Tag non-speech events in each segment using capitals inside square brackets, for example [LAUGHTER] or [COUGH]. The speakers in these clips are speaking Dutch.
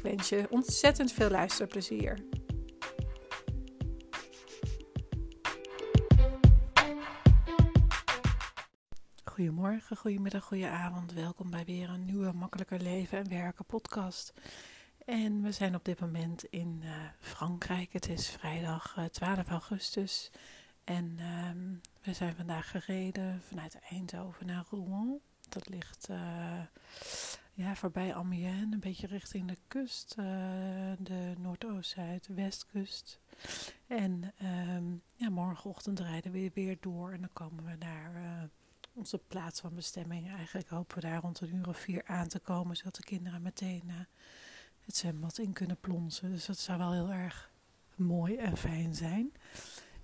Ik wens je ontzettend veel luisterplezier. Goedemorgen, goedemiddag, goedenavond. Welkom bij weer een nieuwe Makkelijker Leven en Werken podcast. En we zijn op dit moment in uh, Frankrijk. Het is vrijdag uh, 12 augustus. En uh, we zijn vandaag gereden vanuit Eindhoven naar Rouen. Dat ligt uh, ja, voorbij Amiens, een beetje richting de kust, uh, de Noordoost-Zuid-Westkust. En um, ja, morgenochtend rijden we weer door en dan komen we naar uh, onze plaats van bestemming. Eigenlijk hopen we daar rond een uur of vier aan te komen, zodat de kinderen meteen uh, het zwembad in kunnen plonsen. Dus dat zou wel heel erg mooi en fijn zijn.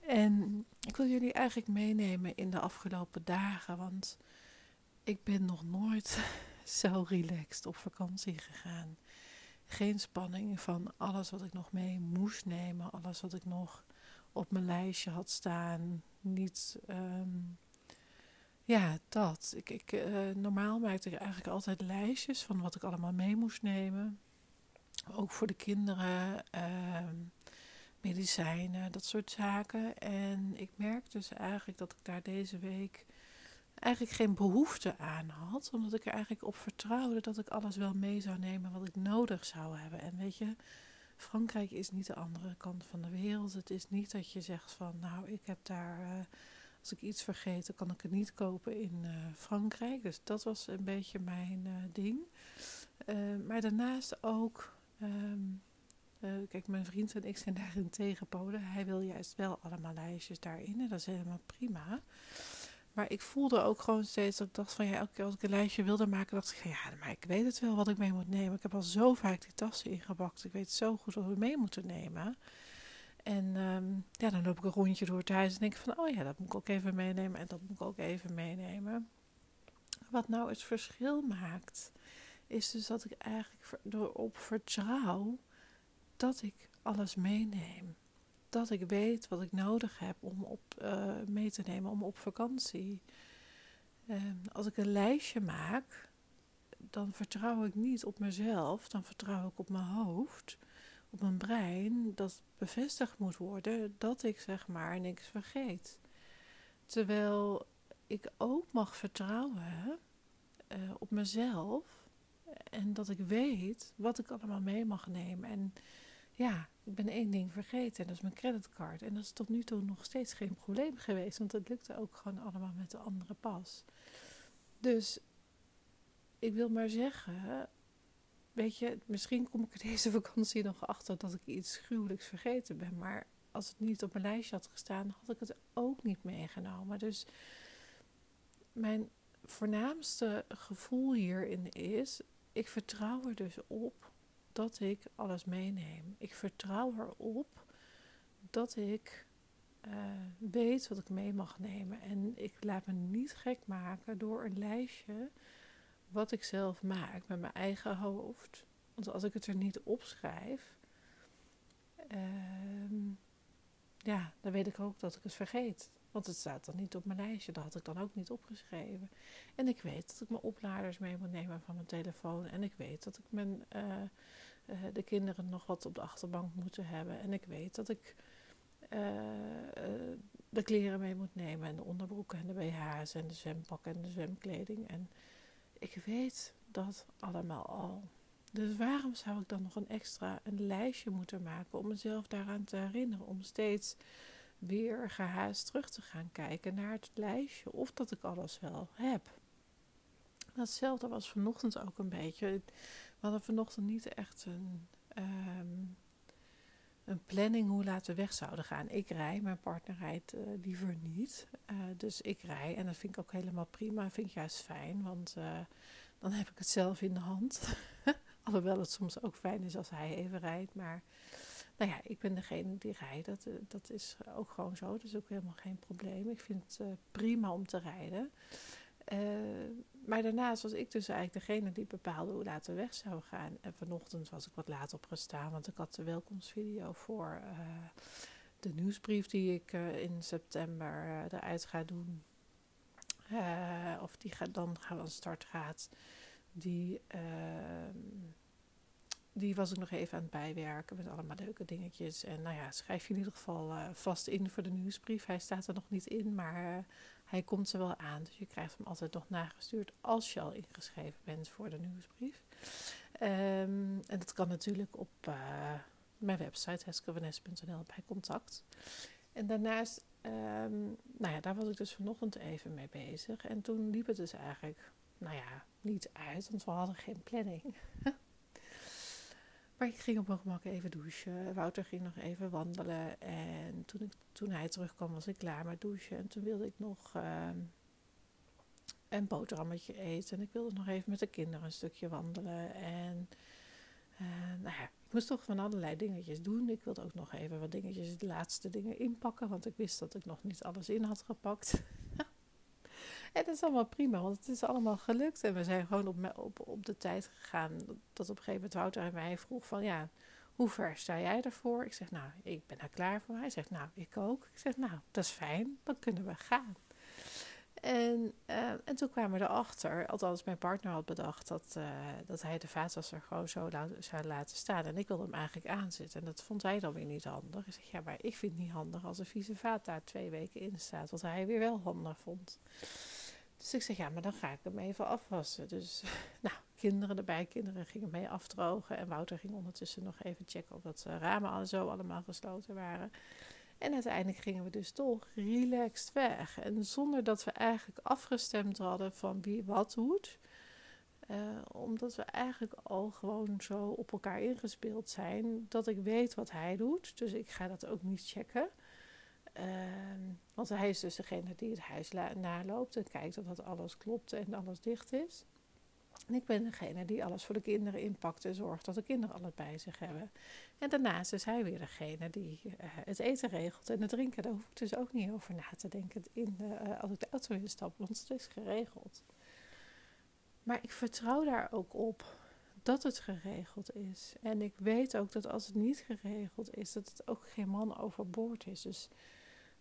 En ik wil jullie eigenlijk meenemen in de afgelopen dagen, want ik ben nog nooit zo relaxed op vakantie gegaan. Geen spanning van alles wat ik nog mee moest nemen, alles wat ik nog op mijn lijstje had staan. Niet, um, ja, dat. Ik, ik, uh, normaal maakte ik eigenlijk altijd lijstjes van wat ik allemaal mee moest nemen. Ook voor de kinderen, uh, medicijnen, dat soort zaken. En ik merk dus eigenlijk dat ik daar deze week eigenlijk geen behoefte aan had. Omdat ik er eigenlijk op vertrouwde dat ik alles wel mee zou nemen wat ik nodig zou hebben. En weet je, Frankrijk is niet de andere kant van de wereld. Het is niet dat je zegt van nou ik heb daar, uh, als ik iets vergeet, dan kan ik het niet kopen in uh, Frankrijk. Dus dat was een beetje mijn uh, ding. maar daarnaast ook... Um, kijk, mijn vriend en ik zijn daarin tegenpolen. Hij wil juist wel allemaal lijstjes daarin en dat is helemaal prima. Maar ik voelde ook gewoon steeds dat ik dacht van ja, elke keer als ik een lijstje wilde maken, dacht ik van ja, maar ik weet het wel wat ik mee moet nemen. Ik heb al zo vaak die tassen ingepakt. Ik weet zo goed wat we mee moeten nemen. En um, ja, dan loop ik een rondje door het huis en denk van oh ja, dat moet ik ook even meenemen en dat moet ik ook even meenemen. Wat nou het verschil maakt, is dus dat ik eigenlijk erop vertrouw dat ik alles meeneem dat ik weet wat ik nodig heb om op, uh, mee te nemen om op vakantie. Uh, als ik een lijstje maak, dan vertrouw ik niet op mezelf, dan vertrouw ik op mijn hoofd, op mijn brein, dat bevestigd moet worden dat ik zeg maar niks vergeet. Terwijl ik ook mag vertrouwen uh, op mezelf en dat ik weet wat ik allemaal mee mag nemen. En ja, ik ben één ding vergeten en dat is mijn creditcard. En dat is tot nu toe nog steeds geen [LAUGHS] probleem geweest, want het lukte ook gewoon allemaal met de andere pas. Dus ik wil maar zeggen, weet je, misschien kom ik deze [LAUGHS] vakantie nog achter dat ik iets gruwelijks vergeten ben. Maar als het niet op mijn lijstje had gestaan, had ik het ook niet meegenomen. Dus mijn voornaamste gevoel hierin is, ik vertrouw er dus op dat ik alles meeneem. Ik vertrouw erop dat ik uh, weet wat ik mee mag nemen. En ik laat me niet gek maken door een lijstje wat ik zelf maak met mijn eigen hoofd. Want als ik het er niet opschrijf, uh, ja, dan weet ik ook dat ik het vergeet. Want het staat dan niet op mijn lijstje. Dat had ik dan ook niet opgeschreven. En ik weet dat ik mijn opladers mee moet nemen van mijn telefoon. En ik weet dat ik mijn, uh, uh, de kinderen nog wat op de achterbank moeten hebben. En ik weet dat ik uh, de kleren mee moet nemen. En de onderbroeken en de BH's en de zwempakken en de zwemkleding. En ik weet dat allemaal al. Dus waarom zou ik dan nog een extra een lijstje moeten maken om mezelf daaraan te herinneren? Om steeds weer gehaast terug te gaan kijken naar het lijstje of dat ik alles wel heb. Hetzelfde was vanochtend ook een beetje. Hadden vanochtend niet echt een, um, een planning hoe laat we weg zouden gaan. Ik rij, mijn partner rijdt uh, liever niet. Uh, dus ik rij en dat vind ik ook helemaal prima. Vind ik juist fijn, want uh, dan heb ik het zelf in de hand. [LAUGHS] Alhoewel het soms ook fijn is als hij even rijdt. Maar nou ja, ik ben degene die rijdt. Dat, dat is ook gewoon zo. Is ook helemaal geen probleem. Ik vind het prima om te rijden. Uh, maar daarnaast was ik dus eigenlijk degene die bepaalde hoe laat we weg zou gaan. En vanochtend was ik wat laat opgestaan, want ik had de welkomstvideo voor uh, de nieuwsbrief die ik uh, in september eruit ga doen. of die gaat, dan gaan aan start gaat. Die, ehm, die was ik nog even aan het bijwerken met allemaal leuke dingetjes. En nou ja, schrijf je in ieder geval vast in voor de nieuwsbrief. Hij staat er nog niet in, maar hij komt er wel aan, dus je krijgt hem altijd nog nagestuurd als je al ingeschreven bent voor de nieuwsbrief. Um, en dat kan natuurlijk op uh, mijn website heskevenes.nl bij contact. En daarnaast, um, nou ja, daar was ik dus vanochtend even mee bezig. En toen liep het dus eigenlijk, nou ja, niet uit, want we hadden geen planning. [LAUGHS] Maar ik ging op mijn gemak even douchen. Wouter ging nog even wandelen. En toen, ik, toen hij terugkwam was ik klaar met douchen. En toen wilde ik nog uh, een boterhammetje eten. En ik wilde nog even met de kinderen een stukje wandelen. En uh, nou ja, ik moest toch van allerlei dingetjes doen. Ik wilde ook nog even wat dingetjes, de laatste dingen inpakken. Want ik wist dat ik nog niet alles in had gepakt. [LAUGHS] Dat is allemaal prima, want het is allemaal gelukt. En we zijn gewoon op, op, de tijd gegaan. Dat op een gegeven moment Wouter en mij vroeg van ja, hoe ver sta jij ervoor? Ik zeg nou, ik ben er klaar voor. Hij zegt nou, ik ook. Ik zeg nou, dat is fijn, dan kunnen we gaan. En, uh, en toen kwamen we erachter, althans mijn partner had bedacht dat, uh, dat hij de vaatwasser gewoon zo zou laten staan. En ik wilde hem eigenlijk aanzetten. En dat vond hij dan weer niet handig. Ik zeg ja, maar ik vind het niet handig als een vieze vaat daar twee weken in staat. Wat hij weer wel handig vond. Dus ik zeg, ja, maar dan ga ik hem even afwassen. Dus, [LAUGHS] nou, kinderen erbij, kinderen gingen mee afdrogen. En Wouter ging ondertussen nog even checken of dat eh, ramen al zo allemaal gesloten waren. En uiteindelijk gingen we dus toch relaxed weg. En zonder dat we eigenlijk afgestemd hadden van wie wat doet. Uh, omdat we eigenlijk al gewoon zo op elkaar ingespeeld zijn. Dat ik weet wat hij doet. Dus ik ga dat ook niet checken. Ehm, want hij is dus degene die het huis naloopt en kijkt dat alles klopt en alles dicht is. En ik ben degene die alles voor de kinderen inpakt en zorgt dat de kinderen alles bij zich hebben. En daarnaast is hij weer degene die uh, het eten regelt en het drinken. Daar hoef ik dus ook niet over na te denken in de, uh, als ik de auto instap, want het is geregeld. Maar ik vertrouw daar ook op dat het geregeld is. En ik weet ook dat als het niet geregeld is, dat het ook geen man overboord is. Dus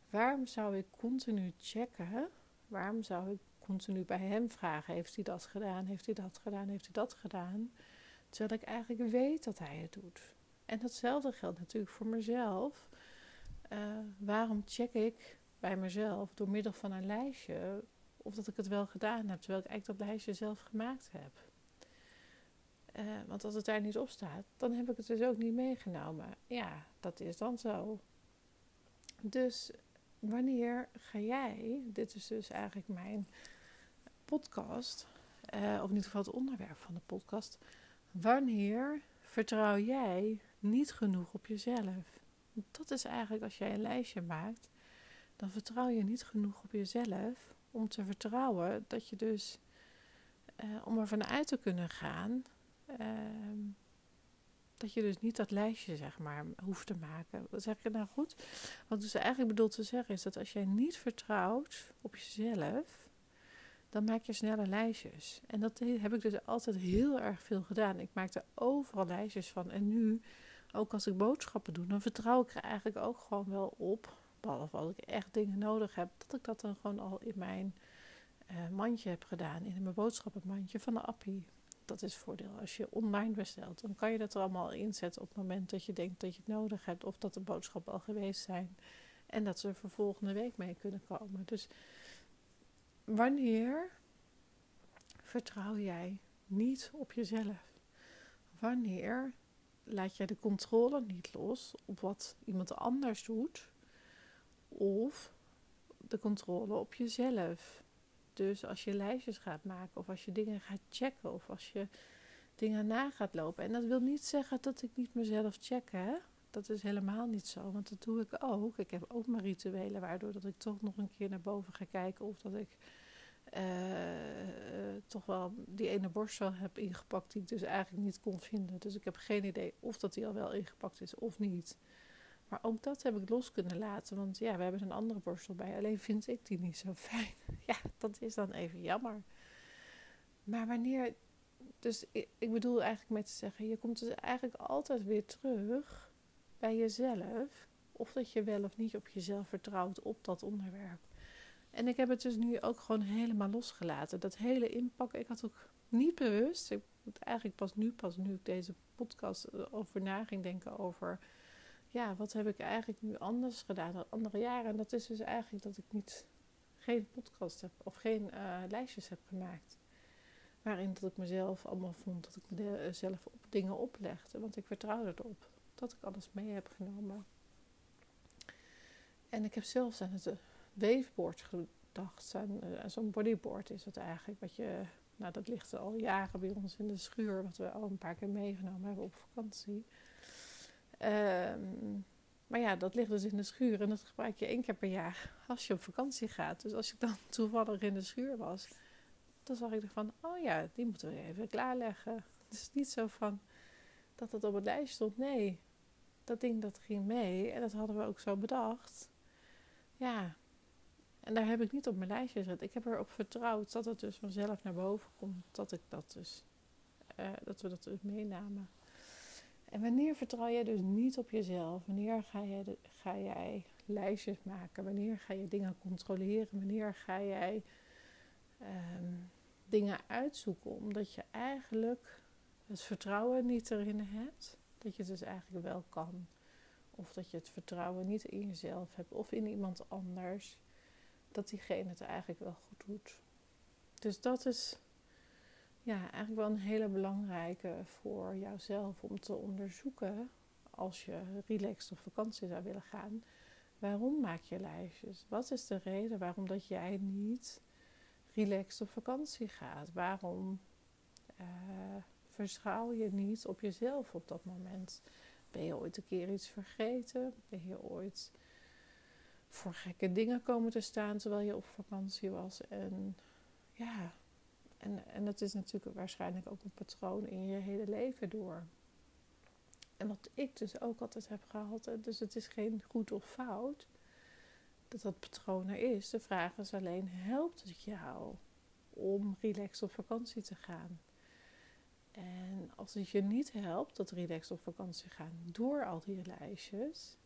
Waarom zou ik continu checken? Waarom zou ik continu bij hem vragen: heeft hij dat gedaan? Heeft hij dat gedaan? Heeft hij dat gedaan? Terwijl ik eigenlijk weet dat hij het doet. En datzelfde geldt natuurlijk voor mezelf. Uh, waarom check ik bij mezelf door middel van een lijstje of dat ik het wel gedaan heb, terwijl ik eigenlijk dat lijstje zelf gemaakt heb? Uh, want als het daar niet op staat, dan heb ik het dus ook niet meegenomen. Ja, dat is dan zo. Dus wanneer ga jij, dit is dus eigenlijk mijn podcast, uh, of in ieder geval het onderwerp van de podcast, wanneer vertrouw jij niet genoeg op jezelf? Dat is eigenlijk als jij een lijstje maakt, dan vertrouw je niet genoeg op jezelf om te vertrouwen dat je dus, uh, om ervan uit te kunnen gaan, uh, dat je dus niet dat lijstje, zeg maar, hoeft te maken. Wat zeg ik nou goed? Wat dus eigenlijk bedoeld te zeggen is dat als jij niet vertrouwt op jezelf, dan maak je snelle lijstjes. En dat heb ik dus altijd heel erg veel gedaan. Ik maakte overal lijstjes van. En nu, ook als ik boodschappen doe, dan vertrouw ik er eigenlijk ook gewoon wel op. Behalve als ik echt dingen nodig heb, dat ik dat dan gewoon al in mijn uh, mandje heb gedaan. In mijn boodschappenmandje van de appie dat is het voordeel. Als je online bestelt, dan kan je dat er allemaal inzetten op het moment dat je denkt dat je het nodig hebt. Of dat de boodschappen al geweest zijn. En dat ze er volgende week mee kunnen komen. Dus wanneer vertrouw jij niet op jezelf? Wanneer laat jij de controle niet los op wat iemand anders doet? Of de controle op jezelf? Dus als je lijstjes gaat maken of als je dingen gaat checken of als je dingen na gaat lopen. En dat wil niet zeggen dat ik niet mezelf check, hè. Dat is helemaal niet zo, want dat doe ik ook. Ik heb ook mijn rituelen waardoor dat ik toch nog een keer naar boven ga kijken of dat ik uh, toch wel die ene borstel heb ingepakt die ik dus eigenlijk niet kon vinden. Dus ik heb geen idee of dat die al wel ingepakt is of niet. Maar ook dat heb ik los kunnen laten, want ja, we hebben een andere borstel bij. Alleen vind ik die niet zo fijn. [LAUGHS] Ja, dat is dan even jammer. Maar wanneer, dus ik, bedoel eigenlijk met te zeggen, je komt dus eigenlijk altijd weer terug bij jezelf. Of dat je wel of niet op jezelf vertrouwt op dat onderwerp. En ik heb het dus nu ook gewoon helemaal losgelaten. Dat hele inpakken, ik had ook niet bewust. Ik moet eigenlijk pas nu, pas nu ik deze podcast eh, over na ging denken over. Ja, wat heb ik eigenlijk nu anders gedaan dan andere jaren? En dat is dus eigenlijk dat ik niet geen podcast heb of geen uh, lijstjes heb gemaakt. Waarin dat ik mezelf allemaal vond dat ik mezelf op dingen oplegde. Want ik vertrouwde erop dat ik alles mee heb genomen. En ik heb zelfs aan het waveboard gedacht. Zo'n bodyboard is het eigenlijk. Wat je, nou, dat ligt al jaren bij ons in de schuur. Wat we al een paar keer meegenomen hebben op vakantie. Um, maar ja, dat ligt dus in de schuur. En dat gebruik je één keer per jaar als je op vakantie gaat. Dus als ik dan [LAUGHS] toevallig in de schuur was. Dan zag ik er van, oh ja, die moeten we even klaarleggen. Het is niet zo van dat het op het lijstje stond. Nee, dat ding dat ging mee. En dat hadden we ook zo bedacht. Ja, en daar heb ik niet op mijn lijstje gezet. Ik heb erop vertrouwd dat het dus vanzelf naar boven komt. Dat ik dat dus, uh, dat we dat dus meenamen. En wanneer vertrouw jij dus niet op jezelf? Wanneer ga, je ga jij lijstjes maken? Wanneer ga je dingen controleren? Wanneer ga jij um, dingen uitzoeken? Omdat je eigenlijk het vertrouwen niet erin hebt. Dat je het dus eigenlijk wel kan. Of dat je het vertrouwen niet in jezelf hebt of in iemand anders dat diegene het eigenlijk wel goed doet. Dus dat is ja, eigenlijk wel een hele belangrijke voor jouzelf om te onderzoeken als je relaxed op vakantie zou willen gaan. Waarom maak je lijstjes? Wat is de reden waarom dat jij niet relaxed op vakantie gaat? Waarom uh, je niet op jezelf op dat moment? Ben je ooit een keer iets vergeten? Ben je ooit voor gekke dingen komen te staan terwijl je op vakantie was. En ja, en, en dat is natuurlijk waarschijnlijk ook een patroon in je hele leven door. En wat ik dus ook altijd heb gehad, dus het is geen goed of fout dat dat patroon er is. De vraag is alleen, helpt het jou om relaxed op vakantie te gaan? En als het je niet helpt, dat relaxed op vakantie gaan, door al die lijstjes,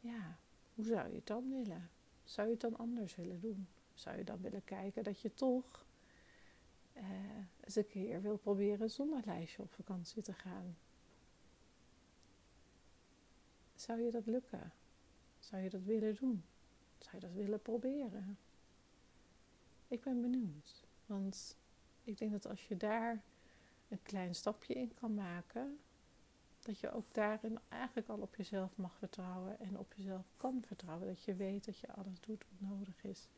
ja, hoe zou je het dan willen? Zou je het dan anders willen doen? Zou je dan willen kijken dat je toch eh, eens een keer wil proberen zonder lijstje op vakantie te gaan? Zou je dat lukken? Zou je dat willen doen? Zou je dat willen proberen? Ik ben benieuwd. Want ik denk dat als je daar een klein stapje in kan maken, dat je ook daarin eigenlijk al op jezelf mag vertrouwen en op jezelf kan vertrouwen. Dat je weet dat je alles doet wat nodig is.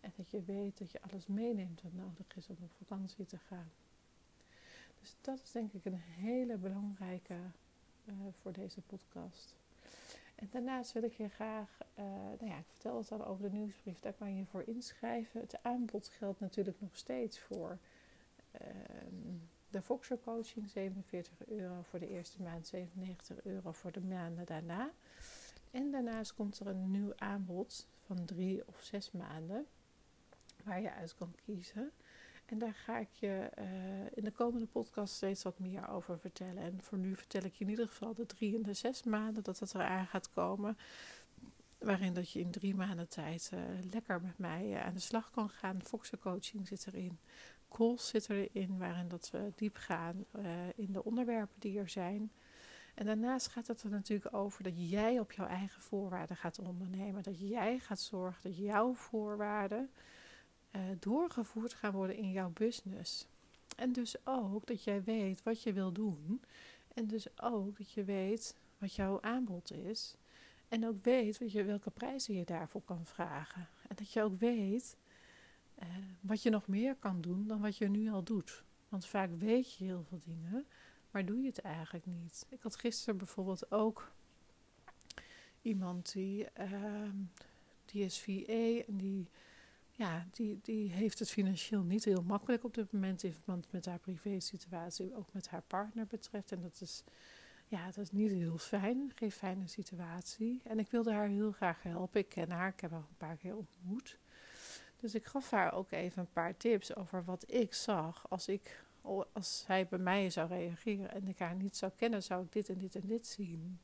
En dat je weet dat je alles meeneemt wat nodig is om op vakantie te gaan. Dus dat is denk ik een hele belangrijke uh, voor deze podcast. En daarnaast wil ik je graag, uh, nou ja, ik vertel het al over de nieuwsbrief, daar kan je voor inschrijven. Het aanbod geldt natuurlijk nog steeds voor. Uh, de Voxer Coaching 47 euro voor de eerste maand, 97 euro voor de maanden daarna. En daarnaast komt er een nieuw aanbod van drie of zes maanden waar je uit kan kiezen. En daar ga ik je uh, in de komende podcast steeds wat meer over vertellen. En voor nu vertel ik je in ieder geval de drie en de zes maanden dat het eraan gaat komen. Waarin dat je in drie maanden tijd uh, lekker met mij uh, aan de slag kan gaan. Foxer coaching zit erin calls zitten erin waarin dat we diep gaan in de onderwerpen die er zijn. En daarnaast gaat het er natuurlijk over dat jij op jouw eigen voorwaarden gaat ondernemen. Dat jij gaat zorgen dat jouw voorwaarden uh, doorgevoerd gaan worden in jouw business. En dus ook dat jij weet wat je wil doen. En dus ook dat je weet wat jouw aanbod is. En ook weet wat je, welke prijzen je daarvoor kan vragen. En dat je ook weet uh, wat je nog meer kan doen dan wat je nu al doet. Want vaak weet je heel veel dingen, maar doe je het eigenlijk niet. Ik had gisteren bijvoorbeeld ook iemand die, uh, die is en die, ja, die, die heeft het financieel niet heel makkelijk op dit moment in verband met haar privé-situatie, ook met haar partner betreft. En dat is, ja, dat is niet heel fijn, geen fijne situatie. En ik wilde haar heel graag helpen. Ik ken haar, ik heb haar een paar keer ontmoet. Dus ik gaf haar ook even een paar tips over wat ik zag als ik als zij bij mij zou reageren en ik haar niet zou kennen, zou ik dit en dit en dit zien.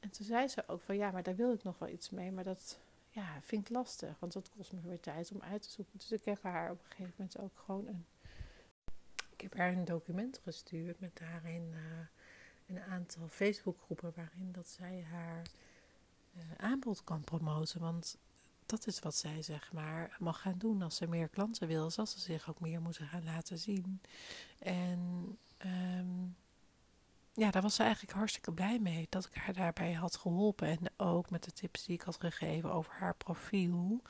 En toen zei ze ook van ja, maar daar wil ik nog wel iets mee, maar dat ja, vind ik lastig, want dat kost me weer tijd om uit te zoeken. Dus ik heb haar op een gegeven moment ook gewoon een. Ik heb haar een document gestuurd met daarin uh, een aantal Facebookgroepen waarin dat zij haar uh, aanbod kan promoten. Want dat is wat zij zeg maar mag gaan doen als ze meer klanten wil, zal ze zich ook meer moeten gaan laten zien. En um, ja, daar was ze eigenlijk hartstikke blij mee dat ik haar daarbij had geholpen. En ook met de tips die ik had gegeven over haar profiel.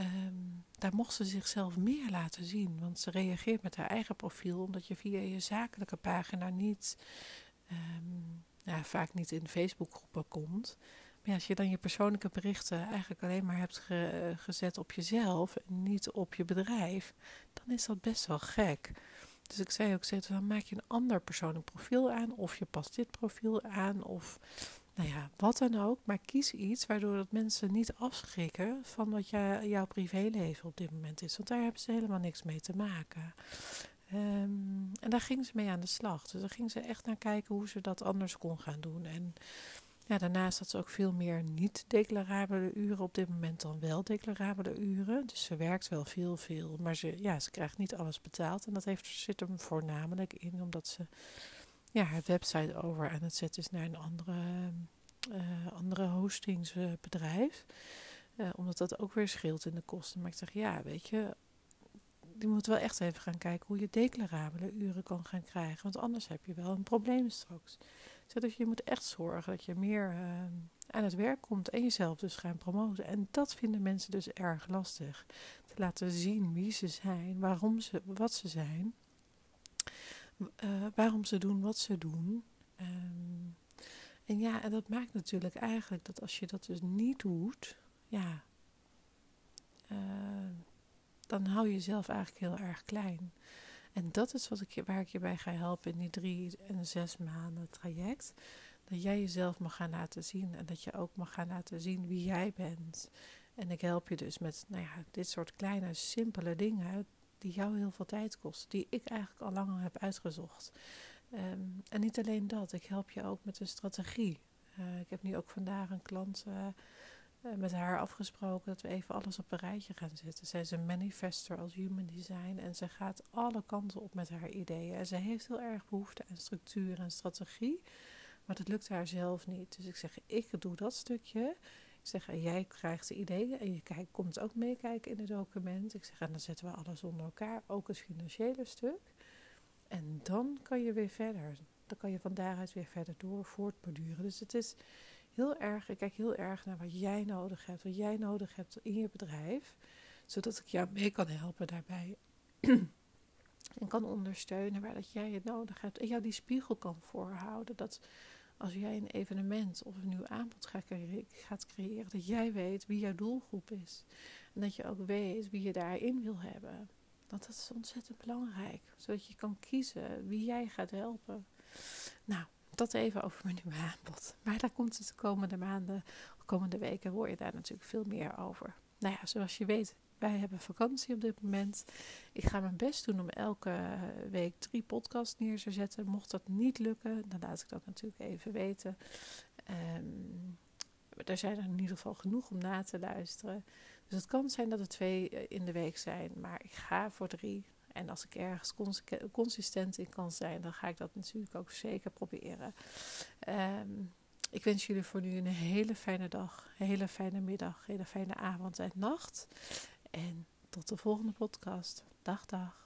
Um, daar mocht ze zichzelf meer laten zien. Want ze reageert met haar eigen profiel, omdat je via je zakelijke pagina niet, um, ja, vaak niet in Facebookgroepen komt. Maar als je dan je persoonlijke berichten eigenlijk alleen maar hebt gezet op jezelf en niet op je bedrijf, dan is dat best wel gek. Dus ik zei ook steeds, dan maak je een ander persoonlijk profiel aan, of je past dit profiel aan, of nou ja, wat dan ook. Maar kies iets waardoor dat mensen niet afschrikken van wat jij, jouw privéleven op dit moment is. Want daar hebben ze helemaal niks mee te maken. Um, en daar ging ze mee aan de slag. Dus daar ging ze echt naar kijken hoe ze dat anders kon gaan doen. En ja, daarnaast had ze ook veel meer niet-declarabele uren op dit moment dan wel declarabele uren. Dus ze werkt wel veel, veel, maar ze, ja, ze krijgt niet alles betaald. En dat heeft, zit hem voornamelijk in omdat ze ja, haar website over aan het zetten is naar een andere, uh, andere hostingsbedrijf. Uh, omdat dat ook weer scheelt in de kosten. Maar ik zeg, ja, weet je, die moet wel echt even gaan kijken hoe je declarabele uren kan gaan krijgen. Want anders heb je wel een probleem straks. Dus je moet echt zorgen dat je meer uh, aan het werk komt en jezelf dus gaan promoten. En dat vinden mensen dus erg lastig. Te laten zien wie ze zijn, waarom ze, wat ze zijn, uh, waarom ze doen wat ze doen. Um, en ja, en dat maakt natuurlijk eigenlijk dat als je dat dus niet doet, ja, uh, dan hou je jezelf eigenlijk heel erg klein. En dat is wat ik waar ik je bij ga helpen in die drie en zes maanden traject. Dat jij jezelf mag gaan laten zien en dat je ook mag gaan laten zien wie jij bent. En ik help je dus met nou ja, dit soort kleine, simpele dingen die jou heel veel tijd kosten, die ik eigenlijk al langer heb uitgezocht. Um, en niet alleen dat, ik help je ook met een strategie. Uh, ik heb nu ook vandaag een klant eh, met haar afgesproken dat we even alles op een rijtje gaan zetten. Zij is een manifester als human design en ze gaat alle kanten op met haar ideeën. En ze heeft heel erg behoefte aan structuur en strategie, maar dat lukt haar zelf niet. Dus ik zeg, ik doe dat stukje. Ik zeg, jij krijgt de ideeën en je kijkt, komt ook meekijken in het document. Ik zeg, en dan zetten we alles onder elkaar, ook het financiële stuk. En dan kan je weer verder. Dan kan je van daaruit weer verder door voortborduren. Dus het is heel erg, ik kijk heel erg naar wat jij nodig hebt, wat jij nodig hebt in je bedrijf, zodat ik jou mee kan helpen daarbij. [CLEARS THROAT] en kan ondersteunen waar dat jij het nodig hebt. En jou die spiegel kan voorhouden. Dat als jij een evenement of een nieuw aanbod gaat creëren, dat jij weet wie jouw doelgroep is. En dat je ook weet wie je daarin wil hebben. Want dat is ontzettend belangrijk. Zodat je kan kiezen wie jij gaat helpen. Nou, dat even over mijn nieuwe aanbod. Maar daar komt het de komende maanden, de komende weken, hoor je daar natuurlijk veel meer over. Nou ja, zoals je weet, wij hebben vakantie op dit moment. Ik ga mijn best doen om elke week drie podcasts neer te zetten. Mocht dat niet lukken, dan laat ik dat natuurlijk even weten. Um, er zijn er in ieder geval genoeg om na te luisteren. Dus het kan zijn dat er twee eh, in de week zijn, maar ik ga voor drie. En als ik ergens consistent in kan zijn, dan ga ik dat natuurlijk ook zeker proberen. Um, ik wens jullie voor nu een hele fijne dag, een hele fijne middag, een hele fijne avond en nacht. En tot de volgende podcast. Dag, dag.